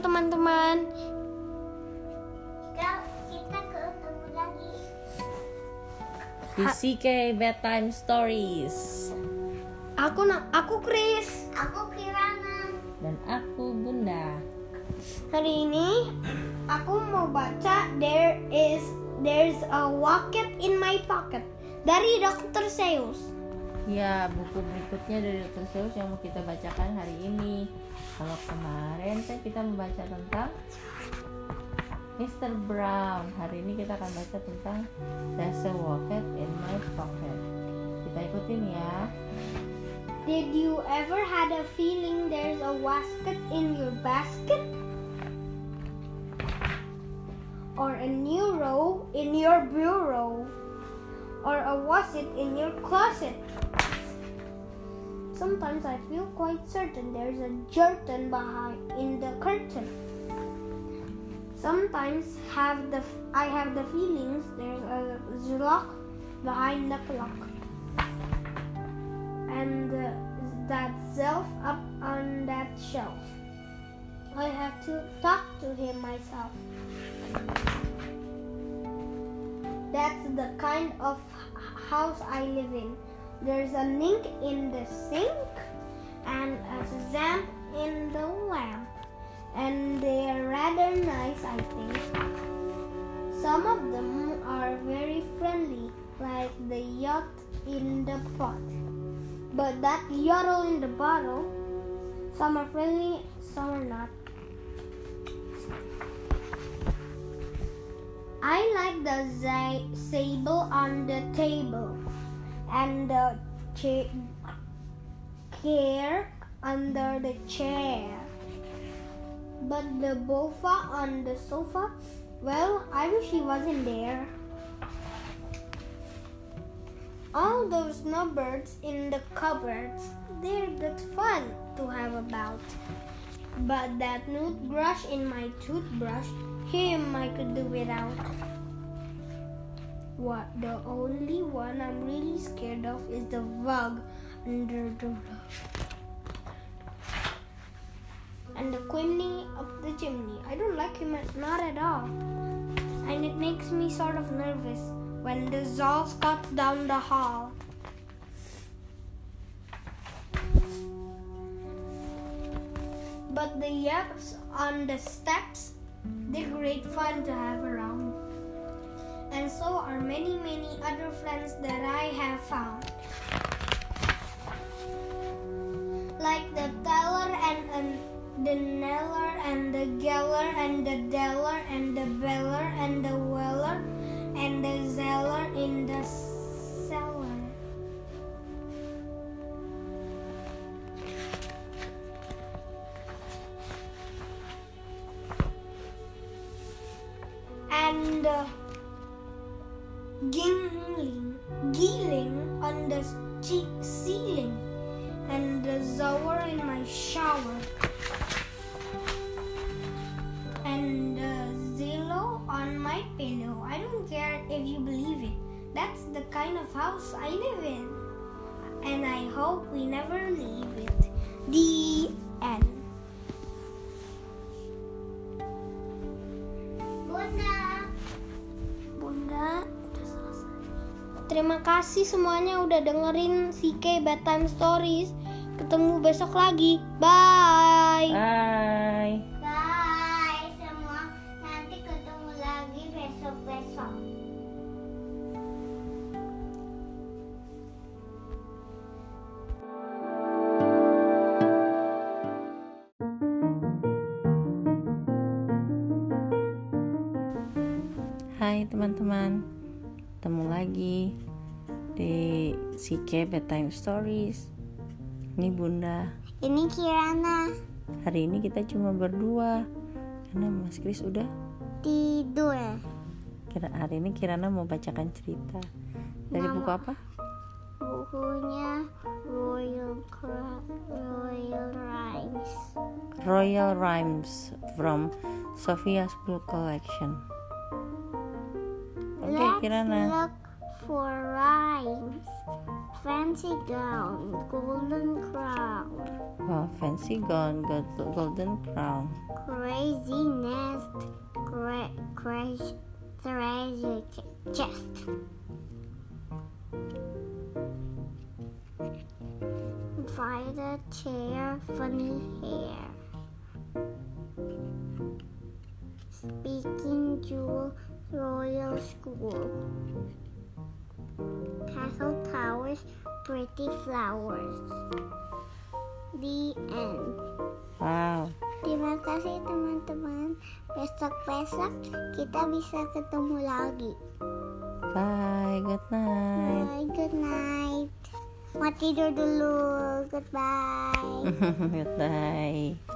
teman-teman. Kita kita ketemu lagi. Di CK Bedtime Stories Aku aku Chris. Aku Kirana. Dan aku Bunda Hari ini aku mau baca There is There's a rocket in my pocket dari Dr. Seuss. Ya, buku berikutnya dari Dr. Seuss yang mau kita bacakan hari ini Kalau kemarin kan kita membaca tentang Mr. Brown Hari ini kita akan baca tentang There's a rocket in my pocket Kita ikutin ya Did you ever had a feeling there's a wasket in your basket? Or a new row in your bureau? Or a wasset in your closet? Sometimes I feel quite certain there's a curtain behind in the curtain. Sometimes have the I have the feelings there's a lock behind the clock and uh, that self up on that shelf. I have to talk to him myself. That's the kind of house I live in. There's a link in the sink and a lamp in the lamp, and they're rather nice, I think. Some of them are very friendly, like the yacht in the pot. But that yodel in the bottle, some are friendly, some are not. I like the sable on the table and the cha- care under the chair. But the bofa on the sofa, well, I wish he wasn't there. All those snowbirds in the cupboards, they're good fun to have about. But that toothbrush in my toothbrush, him I could do without. What the only one I'm really scared of is the bug under the. And the chimney up the chimney. I don't like him at, not at all. And it makes me sort of nervous when the Zol cuts down the hall. But the yaps on the steps, they're great fun to have around. And so are many, many other friends that I have found. Like the teller and, and the neller and the geller and the deller and the beller and the weller and the zeller in the cellar. And uh, gingling, geeling on the ceiling, and the shower in my shower, and the zillow on my pillow. I don't care if you believe it. That's the kind of house I live in, and I hope we never leave it. The end. Terima kasih semuanya udah dengerin CK Bedtime Stories. Ketemu besok lagi. Bye. Bye Bye semua. Nanti ketemu lagi besok-besok. Hai teman-teman Ketemu lagi Di CK Bedtime Stories Ini Bunda Ini Kirana Hari ini kita cuma berdua Karena Mas Kris udah tidur. Kira hari ini Kirana mau bacakan cerita Dari Mama. buku apa? Bukunya Royal Royal Rhymes. Royal Rhymes From Sophia's Book Collection Oke Let's Kirana look for Fancy gown, golden crown. Oh, fancy gown, gold- golden crown. Crazy nest, cra- crazy treasure ch- chest. Violet chair, funny hair. Speaking jewel, royal school. Castle towers, pretty flowers. The end. Wow. Terima kasih teman-teman. Besok-besok kita bisa ketemu lagi. Bye. Good night. Bye, good night. Mau tidur dulu. Goodbye. Good night.